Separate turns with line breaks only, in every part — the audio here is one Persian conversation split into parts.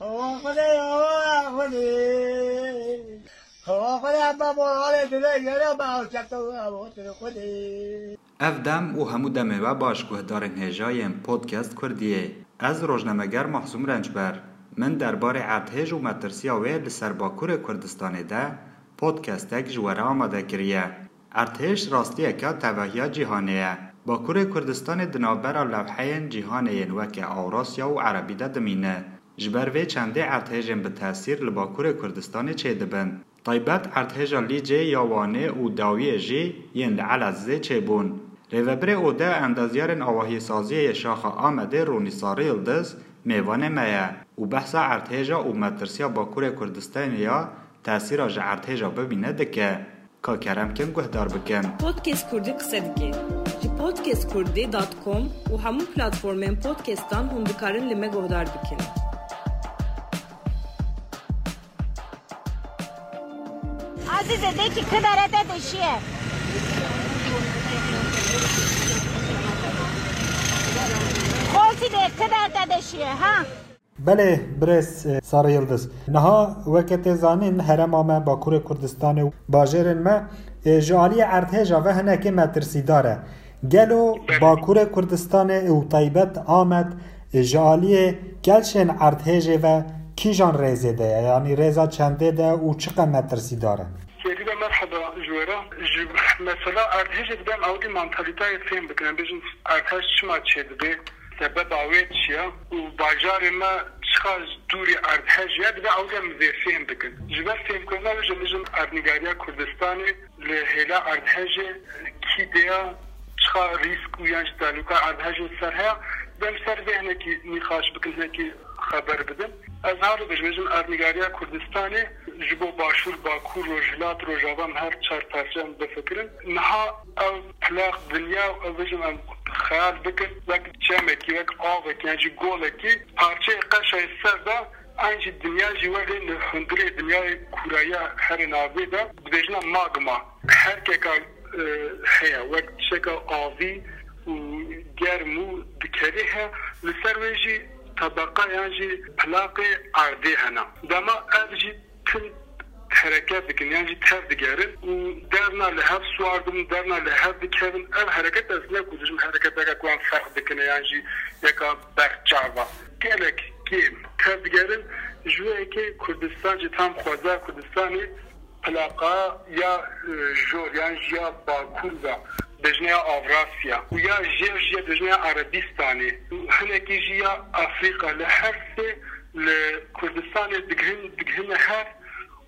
او
دم او همو دمه و باش که دارن هجایم پودکست کردیه از روشنمگر محزوم رنجبر من در بار عدهج و مترسی آوه لسر باکور کردستانه ده پودکست اک جواره آمده کریه عدهج راستی اکا تواهی جیهانه یه باکور کردستان دنابرا لبحه جیهانه یه وکه آوراسیا و عربی ده دمینه جبر وی چنده ارتهجن به تاثیر لباکور کردستان چه دبن. طیبت ارتهجا لیجه یا وانه او داوی جی ین لعلزه چه بون. ریوبر او ده اندازیار اواهی سازی شاخه آمده رونیساری الدز میوانه میه. او بحث ارتهجا او مترسیا باکور کردستان یا تاثیر آج ارتهجا ببینه دکه. که کرم کن گهدار بکن.
پودکست کردی قصه دکه. جی پودکست کردی دات کم و همون پلاتفورمین پودکستان هم بکارن لیمه گوه دار بکنه.
Azize de ki kıdarete dişiye. Kolsi de kıdarete dişiye ha.
بله برس سارا یلدز نها وقت زانین حرم آمه باکور کردستان و باجرن ما جالی ارتهجا و هنکی مترسی داره گلو باکور کردستان و طیبت آمد جالی گلشن ارتهجه و کی جان رزه ده یعنی رزا چنده ده او چه قمتر سی داره
یکی به مرحبا جوهرا مثلا ارتش بدم او دی منتالیتای فیم بکنم بجن ارتش چما چه ده سبب آوی چیا و باجار ما چخاز دوری ارتش؟ یا بده او دی مزی فیم بکن جوهر فیم کنم بجن بجن ارنگاریا کردستانی لحیلا ارتش کی دیا؟ چخا ریسک و یعنی که ارتش سر هیا؟ دم سر ذهنه که میخواش بکنه که خبر بدم. از هر دو بیژن ارمنیگاریا کردستانی جبو باشور باکو روجلات روجاوان هر چهار پرچم به فکر نه او طلاق دنیا او بیژن خیال بکن. لك چمه کی لك او کی جی یعنی گول کی پارچه قش سر ده انجی دنیا جی ور نه هندری دنیا کورایا هر ناوی ده بیژن ماگما. هر که کا هيا وقت شکل آوی گرمو دکریه لسر ویجی طبقه یانجی بلاغه اردی هنام. دما از چی تند حرکت دکنیانجی تهد کردن. در نله هف سوار دم در نله هف دکردن. حرکت از نه کوچیم حرکت دکا کوچ فرق دکنیانجی یکا برجاره. گله کی کد کردن. جو ای کردستان کودستان تام خوزه کودسانی بلاغه یا جور یانجی یا باکوگا. دجنيا أفراسيا ويا جيرجيا دجنيا جیر وحنا عربستانه هنکی جیا لحر سه لكردستان دقهن دقهن هر.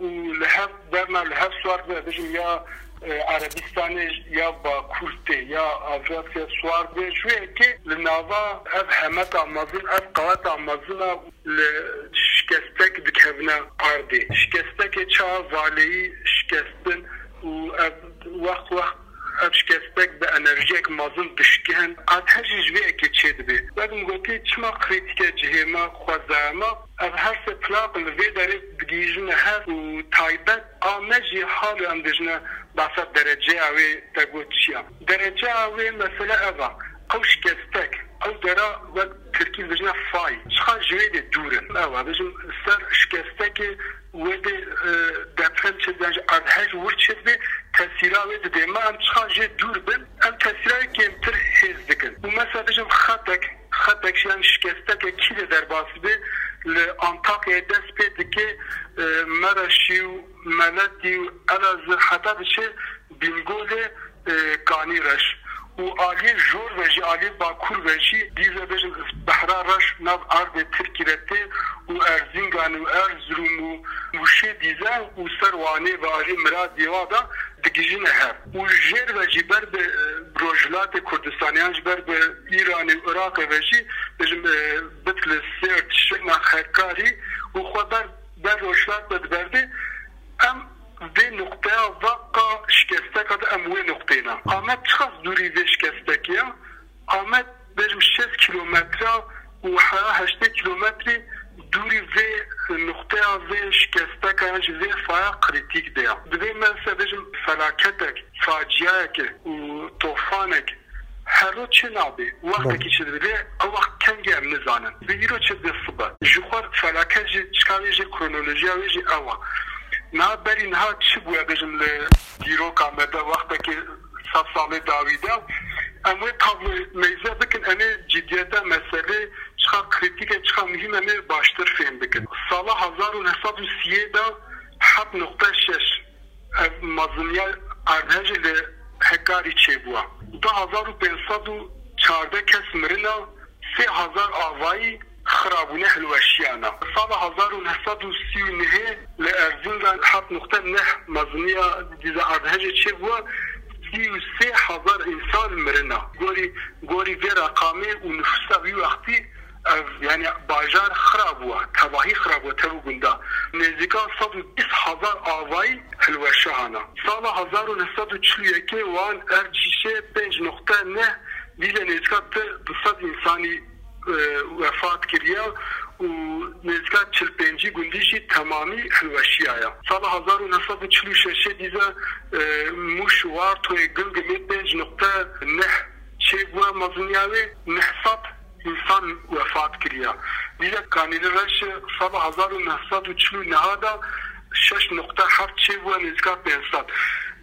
ولحر درنا لحر سوار دجن يا آه، عربستان يا باكورتي يا افراسيا سوار بجوي كي لنظا أب حمات مازن أب قوات مازن لشكستك دكهبنا قاردي. شكستك تشا والي شكستن و وقت وقت اف به انرژی یک مازن بشکن از هر چیز وی اکی چه دبی. بعدم گفتی چما کریتیک جهی ما خوزه؟ ما از هر سه پلاق لوی داری بگیجن هر و تایبت آمه حال و اندجن باسد درجه اوی تگو چیا درجه اوی مثلا اوا او شکستک او درا و ترکی بجن فای. چخا جوی دی دورن؟ اوا بجن سر شکستک وی دی دپرم چه دنج از هر ورچه دی تاثیرا وی د دېما ام څخه جوړ دور بن ام تاثیرا کې تر هیڅ دګل نو مثلا چې خطک خطک شان شکسته کې کی له در باسي ل انتاق یې داس په دې کې مرشی او ملتی او از خطا به چې بنګول کانی رش. او عالی جور و جی عالی باکور و جی دیزه بشن بحرا رش ناب عرب ترکیرتی او ارزینگان و ارزروم و موشه دیزه او سروانه و عالی مراد دیوا دگیجین ها او جر و جبر به بروجلات کردستانی ها جبر به ایران و اراق و جی بجم بطل سیرت شما خرکاری او خواه بر بروجلات بد برده ام ده نقطه واقع شکسته که ده نقطه نا. قامت چخص دوری ده شکسته که ها قامت بجم شیست کلومتر و حالا هشته کلومتری دوری ده wê nokteyna Ahmet çiqas dûrî vê şikestekiya Ahmet bejim 6 kilometra û heya 8 kilometrê dûrî vê noktaya vê şikesteka yan ji vê faya kritik de ya. Divê me se bejim felaketek, faciyayeke û tofanek هر چه نابه وقتی که چه بده او وقت کنگی هم نزانن به ایرو چه دفبه جخور فلاکه جه چکاوی جه کرونولوژی اوی جه اقتصاد والسياده حب نقطه شش آه، مظلومیت ارنج ل هکاری چه بوا؟ دو هزار و پینصد و چارده کس مرنا سه هزار آوایی خرابونه هلوشیانا سال هزار و نهصد و سی و نهه ل ارزین را هفت نقطه نه مظلومیت دیز ارنج چه بوا؟ سی و سه هزار انسان مرنا گوری گوری به رقامه و نفسه وی وقتی يعني باجار خراب بووە تەواهی خراب بووە تەو گوندا نزیکا هزار ئاوای هەلوەشەهانە ساڵە 1940 وان ئەرجیشێ 5 نقطە نە دیلە نێزکا دوصد ئینسانی آه، وفات کردیا و نزکا 45 گوندیشی تمامی هەلوەشیایە ساڵە 1946 دیزە آه، موشوار توێ گلگمێ بنج نقطە نه. چێ بووە مەزنیاوێ نحساب इंसान वफात किया दिया कानूनी रश सब हजार नहसद उछलू नहादा şeş nokta heft çi ve nizka pensat.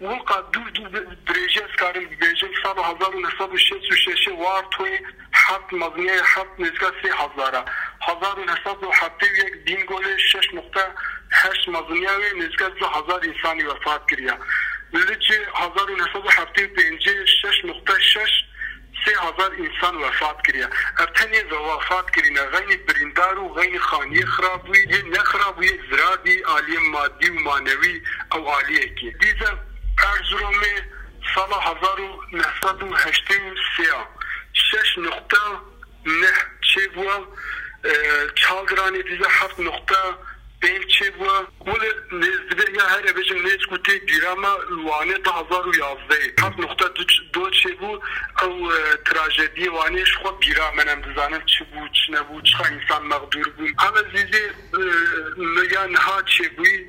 Bu kadur du drejez karim bejim sab hazar nesab şeş şeşi var toy heft mazniye heft nizka si hazara. Hazar nesab ve hafte yek bin gole şeş nokta heş mazniye ve nizka zu hazar insani vefat kiriya. Bildi ki hazar nesab ve hafte penci şeş nokta سه هزار انسان وفات کریه ابتنی ز وفات کرینه غین بریندار و غین خانی خرابوی یه نخرابوی زرادی عالی مادی و مانوی او عالیه کی دیزه ارزروم سال هزار و نهصد و هشتی و سیا شش نقطه نه چه بوا چالدرانی دیزه هفت نقطه بلچه و ول نزدیک یا هر بچه نیز کوتی دیراما وانه ده هزار و هفت نقطه دو چه بو او تراژدی وانه شخو بیرا منم دزانم چه بو چه نبو انسان مقدور بون اما زیزه یا نها چه بوی؟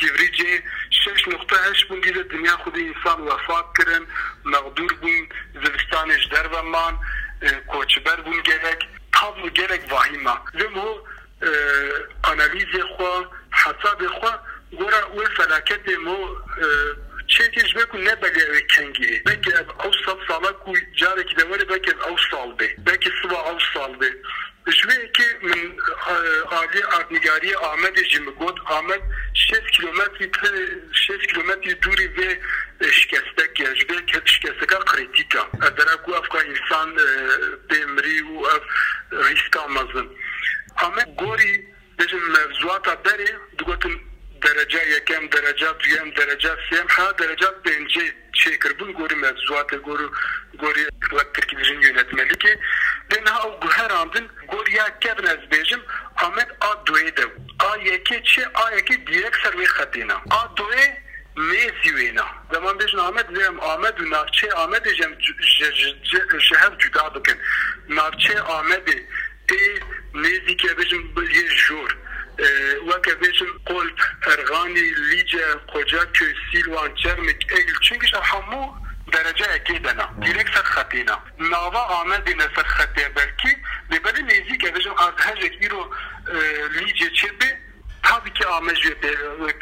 سیوریجه شش نقطه هش بون دیده دنیا خود انسان وفات کرن مقدور بون زوستانش در و من کوچبر بون rağmen şef kilometre şef kilometre duri ve e, şikestek yani ve ket şikestek kritika. Adara ku afka insan e, bemri u af riska mazın. Ama gori bizim mevzuata deri dugatın derece yekem derece düyem derece siyem ha derece bence şey kırbın gori mevzuata gori gori vakit bizim yönetmeli ki ben ha her andın gori ya kebnez bejim Ahmet Adoy'da doye de a yeke çi a yeke direkt ser ve khatina a doye nezi wena zaman bejin Ahmet zem Ahmet u navçe Ahmet jem jehev cüda bikin navçe Ahmet e nezi ke bejim ye jor وەکە بێژم قۆل ئەرغانی لیجە قۆجا کوێ سیلوان چرمێک ئەیل چونکیش هەموو درجەیەکێ دەنا دیرێک سەر خەتێنا ناوا ئامەدێنە سەر خەتێ بەرکی لێبەری نێزیکە بێژم ئاز هەژێک ئیرۆ لیجێ چێ بێ tabii ki amezyo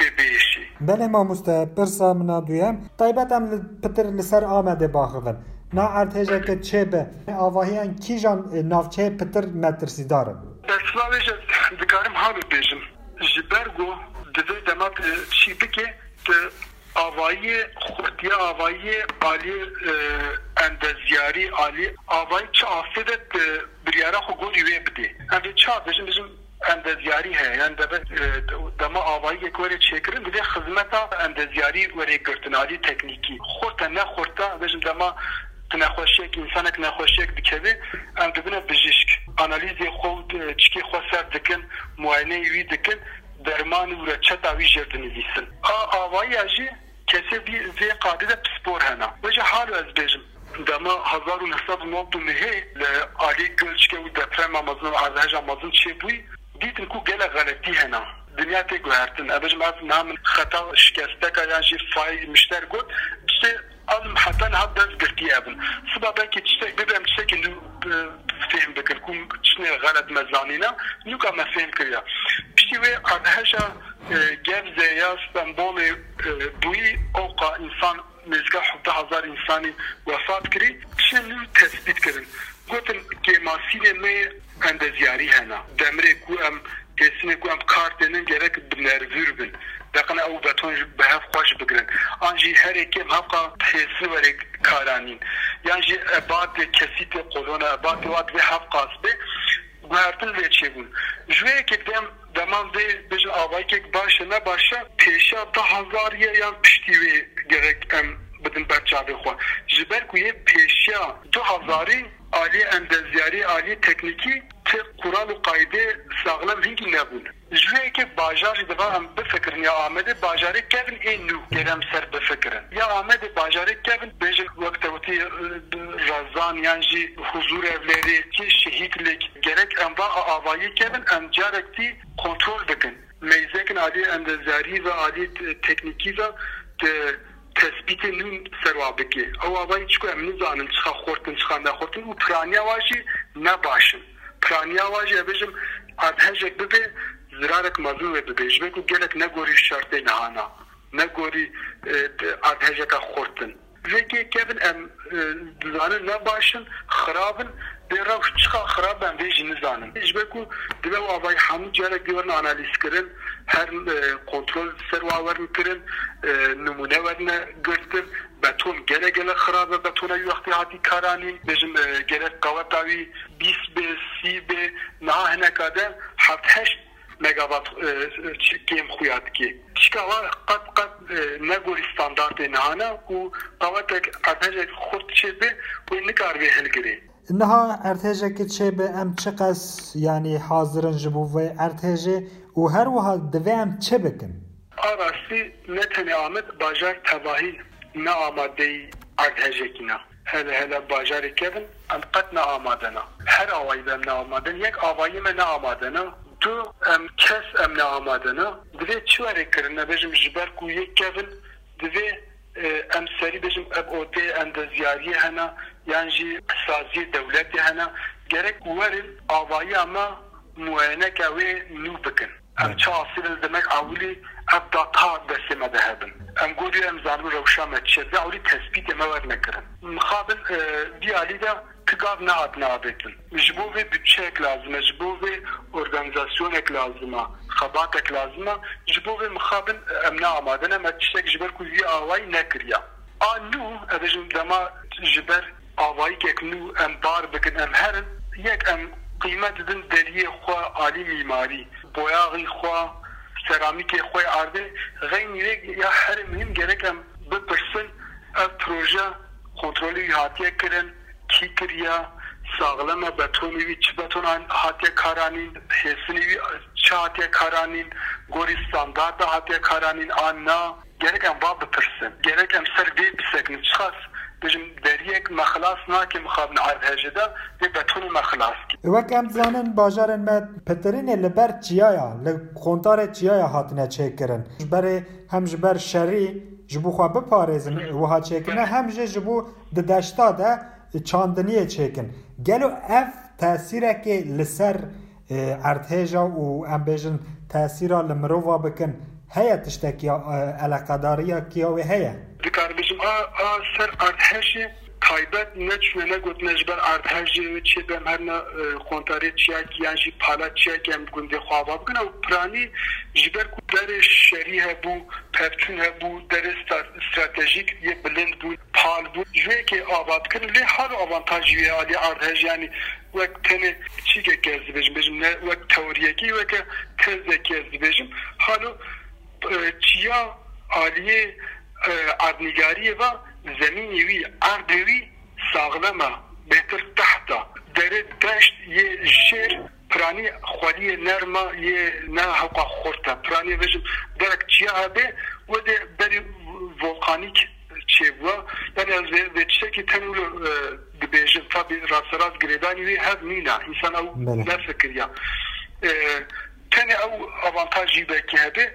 bebeşi.
Belê mamoste pirsa min a duyem, taybet em li pitir li ser Amedê baxivin. Na ertêjeke çêbe avahiyan kîjan navçeyê pitir metirsîdarin.
Berslavê ji dikarim havê bêjim. Ji ber got divê demat çî bike avayê xurtiya avayê alî endezyarî alî avayê çi afê de biryara xwe gorî wê bidê. Em çi avêjin debe dema avayî yek were çêkirin divê xizmeta endezyarî were girtin alî teknîkî xurta ne xurta bêjim dema نخوشیک انسانک نخوشیک دکوی ام دبنه بجیشک انالیزی خود چکی سر دکن معاینه وی دکن درمان و رچت اوی جرد نویسن. آوایی اجی کسی بی وی قادر پسپور هنا. وجه حالو از بیجم دما هزار و نصد و نوب نهی لآلی گلچکه و دپرم آمازن و عرضهج آمازن چه بوی؟ دیتن کو گل غلطی هنا دنیا تی گوهرتن ابجم از نام خطأ شکسته که یعنی فای مشتر گود چه از حتی نه دست گرتی أبن. که چیزی ببینم چیزی که نو فهم بکر کم چنه غلط مزانینا نو که فهم کریا پشتی وی ارهشا گف زیاس بمبول بوی اوقا إنسان نزگاه حبه هزار انسانی وفات کری چه نو تثبیت کرن gotin kemasînê me endeziyarî hene demirê ku em kesinê ku em kar dênin gerek bi nervûr bin deqin ew beton ji bi hev xweş bigirin an jî herêkê hevqa hêsî werê karanîn yan jî ebatê kesîtê kolona ebatê wat vê hev qas bê guhertin vê çêbûn ji dem deman vê bijin avayekek baş e ne başa pêşa da hezariye yan piştî wê gerek em bidin berçavê xwe ji ber ku yê pêşiya du hezarî Ali endezyari, Ali tekniki çi kural û qaydê saxlem hîngî nebûn. Ji vê yekê bajarê divê em bifikirin ya Amedê bajarê kevin ê nû gerem ser bifikirin. Ya Amedê bajarê kevin bêjin wek te razan yan jî huzûr evlerî çi şehîdlik gerek em va avayî kevin em kontrol dikin. Meyzekin aliyê endezyarî ve aliyê teknîkî ve e, تەسبیتە نون سەروا بکێ ئەو ئاوای چکو ئەم نزانن چخە خورتن چخاندا خورتن و پرانیاواژی نەباشن پرانیاواژی ئەبێژم ئاهژێک ببێ زرارك مزوه ببيش بيكو جلك نقوري الشرطين هانا نقوري أدهجك خورتن vekê kevin em e, dizanin ne başin xirabin dê rew çiqa xirab em vê jî nizanin ji be ku dibe avayê hemû carek girin analîz her e, kontrol ser wawerin kirin e, numune werine girtin beton gele gele xirabe betona yuxtê hatî karanîn bêjin gelek qeweta wî bîst bê sî bê niha hineka de megawatt kêm xuya dike. Tişkava qat qat negor standartê nehana û qawetek erdhejek xurt çêbe wê nikar vê hilgirê.
Niha erdhêjekê çêbe em çi qes yanî hazirin ji bo vê erdhêjê û her wiha divê em çi bikin?
Arastî ne tenê Amed bajar tevahî ne amadeyî erdhejekî ne. hele hele bajarê kevin em qet ne amadena. Her awayî em ne amaden yek avayî me ne tu em kes em ne amadena divê çi werekkirin nebêjim ji ber kevin. Divê e, em serî bêjim ev odê endeziyariyê hene yan jî saziyê dewletê hene. Gerek werin avayiya me muayeneke wê nû bikin. Em çi demek awilî ev da ta destê me dihebin em goriyo em zanû rewşa me çi. Ve awilî tespîtê me wernekirin mixabin e, diyalî pigav nahat nabetin. Ji bo vê bütçeyek lazime, ji bo vê organizasyonek lazima, xebatek lazima, ji bo vê mixabin em ne amade ne me tiştek ji ber ku vî awayî nekiriye. A nû ez ê ji dema ji ber em bar bikin em herin, yek em qîmet didin deriyê xwe alî mîmarî, boyaxî xwe, seramîkê xwe ardê, xeyn wê ya her mîm gerek em bipirsin ev proje kontrolü hatiye kirin. کیپریا ساغلمه بتونی وی چې بتونان هاتیه کارانین هسنی وی چاتیه کارانین گورستاندا da hatiye karanın anna gerek em va bitirsin gerek em ser vê pisekî çixas dijim deriyek me xilas nake mixabin erdhejê de vê betonê me xilas kî
wek em dizanin bajarên me piterinê li ber çiya ya li kontarê çiya ya hatine çêkirin ji berê hem ji ber şerî ji bo xwe biparêzin wiha çêkirine hem jê ji bo di deşta de çandiniye çêkin gelo ev tesîrekê li ser erdhêja û em bêjin tesîra li mirova bikin. Heye tiştekî eleqedariya kiya wê heye
dikar bijim a a ser erdhejê تایبت نچ نه نه گوت نچ بر ارد هر جی چې د مهنه خونتاری چې یک یان شي پاله چې کم ګوندې خواو او پرانی جبر کو در شریه بو پرچونه بو در استراتیژیک یی بلند بو پال بو. جو کې آباد کړي له هر اوانتاج عالی عادی ارد یعنی وک تن چې ګرځي بش بش نه وک کې وک تز د کېز بش حالو چیا عالی ارد و weke tezekî ez dibêjim halo çiya aliyê erdnîgariyê ve زمینی وی اردوی ساغلمه بهتر تحتا در دشت یه شیر پرانی خوالی نرما یه نه حقا خورتا پرانی وجم درک چیا هبه و ده بری volkanik چه و yani ve çeki tenulu dibêjin tabi raseraz girêdanî wê hev nîna însan ew ne fikiriya tenê ew avantajî bekî hebe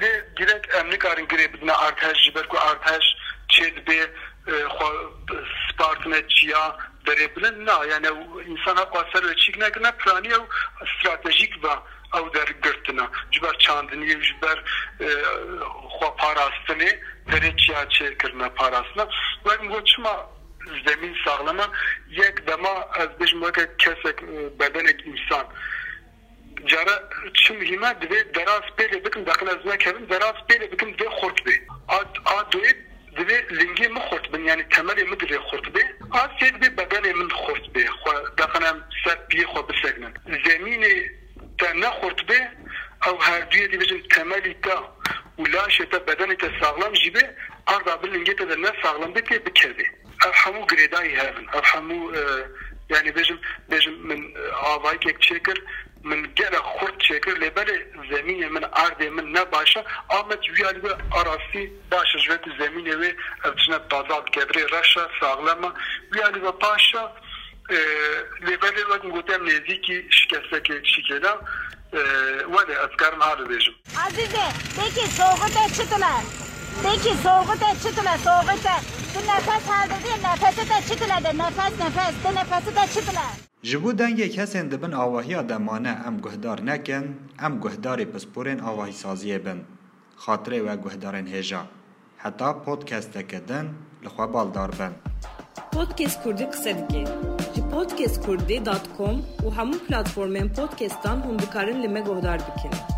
lê girek em nikarin girê bidine artej ji ber ku artej çed be spartme çiya derebinin na yani insana kasar ve çikne gına praniye stratejik ve ev dergirtine ciber çandini ciber xwa parastini derê çiya çêkirine parastina werin bu çima zemîn saxlama yek dema ez bêjim weke kesek bedenek insan cara çim hîme divê deraz pêlê bikim daqin ez nekevim deraz pêlê bikim divê xurt bê a doyê دوی بی لنگی من خورد بن یعنی تملی من دوی خورد بی. آد سید بی بدن من خورد بی. داخل سر بی خو بسگنن زمین تا نخورد بی او هر دوی دی بجن تملی تا ولاش تا بدن تا ساغلام جیبه arda bilingê te de ne sağlam bê tê bikeve ev hemû girêdayî hevin ev hemû yani bêjim bêjim min avayekek çêkir من گره خورد چکر لبر زمین من ارد من نه باشه آمد ویالی به آراسی باشه جوت زمین و ابتنا بازاد کبری رشا ساغلما ویالی به پاشا لبر وقت گوتم نزیکی شکسته که شکلا ولی از کرم حالو بیجم
عزیزه دیکی سوقت دیکی سوگو تا چی تو لاس سوگو نفس هر دیگه نفس تا چی تو نفس نفس تو نفس تا چی تو
جبو دنگ یک هستن دبن آواهی آدمانه ام گهدار نکن ام گهدار پسپورن آواهی سازیه بن خاطره و گهدارن هجا حتا پودکست دکدن لخوا بالدار بن
پودکست کردی قصدگی جی پودکست کردی دات کم و همون پلاتفورمن پودکستان هم بکارن لیمه گهدار بکنن